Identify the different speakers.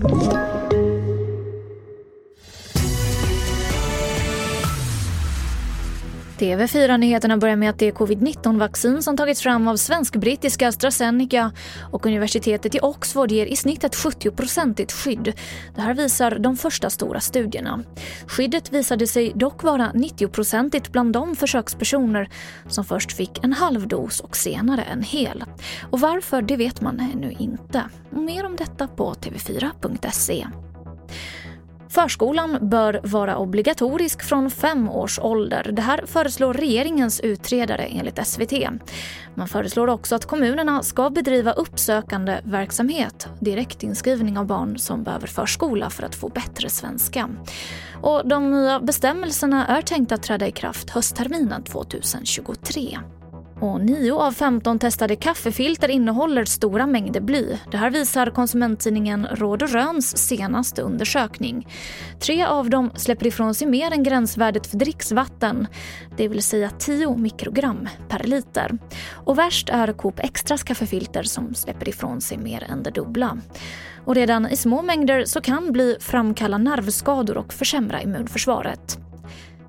Speaker 1: you TV4-nyheterna börjar med att det covid-19-vaccin som tagits fram av svensk-brittiska AstraZeneca och universitetet i Oxford ger i snitt ett 70-procentigt skydd. Det här visar de första stora studierna. Skyddet visade sig dock vara 90-procentigt bland de försökspersoner som först fick en halv dos och senare en hel. Och varför, det vet man ännu inte. Mer om detta på tv4.se. Förskolan bör vara obligatorisk från fem års ålder. Det här föreslår regeringens utredare enligt SVT. Man föreslår också att kommunerna ska bedriva uppsökande verksamhet, direktinskrivning av barn som behöver förskola för att få bättre svenska. Och de nya bestämmelserna är tänkta att träda i kraft höstterminen 2023. Och 9 av 15 testade kaffefilter innehåller stora mängder bly. Det här visar konsumenttidningen Råd och Röns senaste undersökning. Tre av dem släpper ifrån sig mer än gränsvärdet för dricksvatten, det vill säga 10 mikrogram per liter. Och värst är Coop Extras kaffefilter som släpper ifrån sig mer än det dubbla. Och redan i små mängder så kan bly framkalla nervskador och försämra immunförsvaret.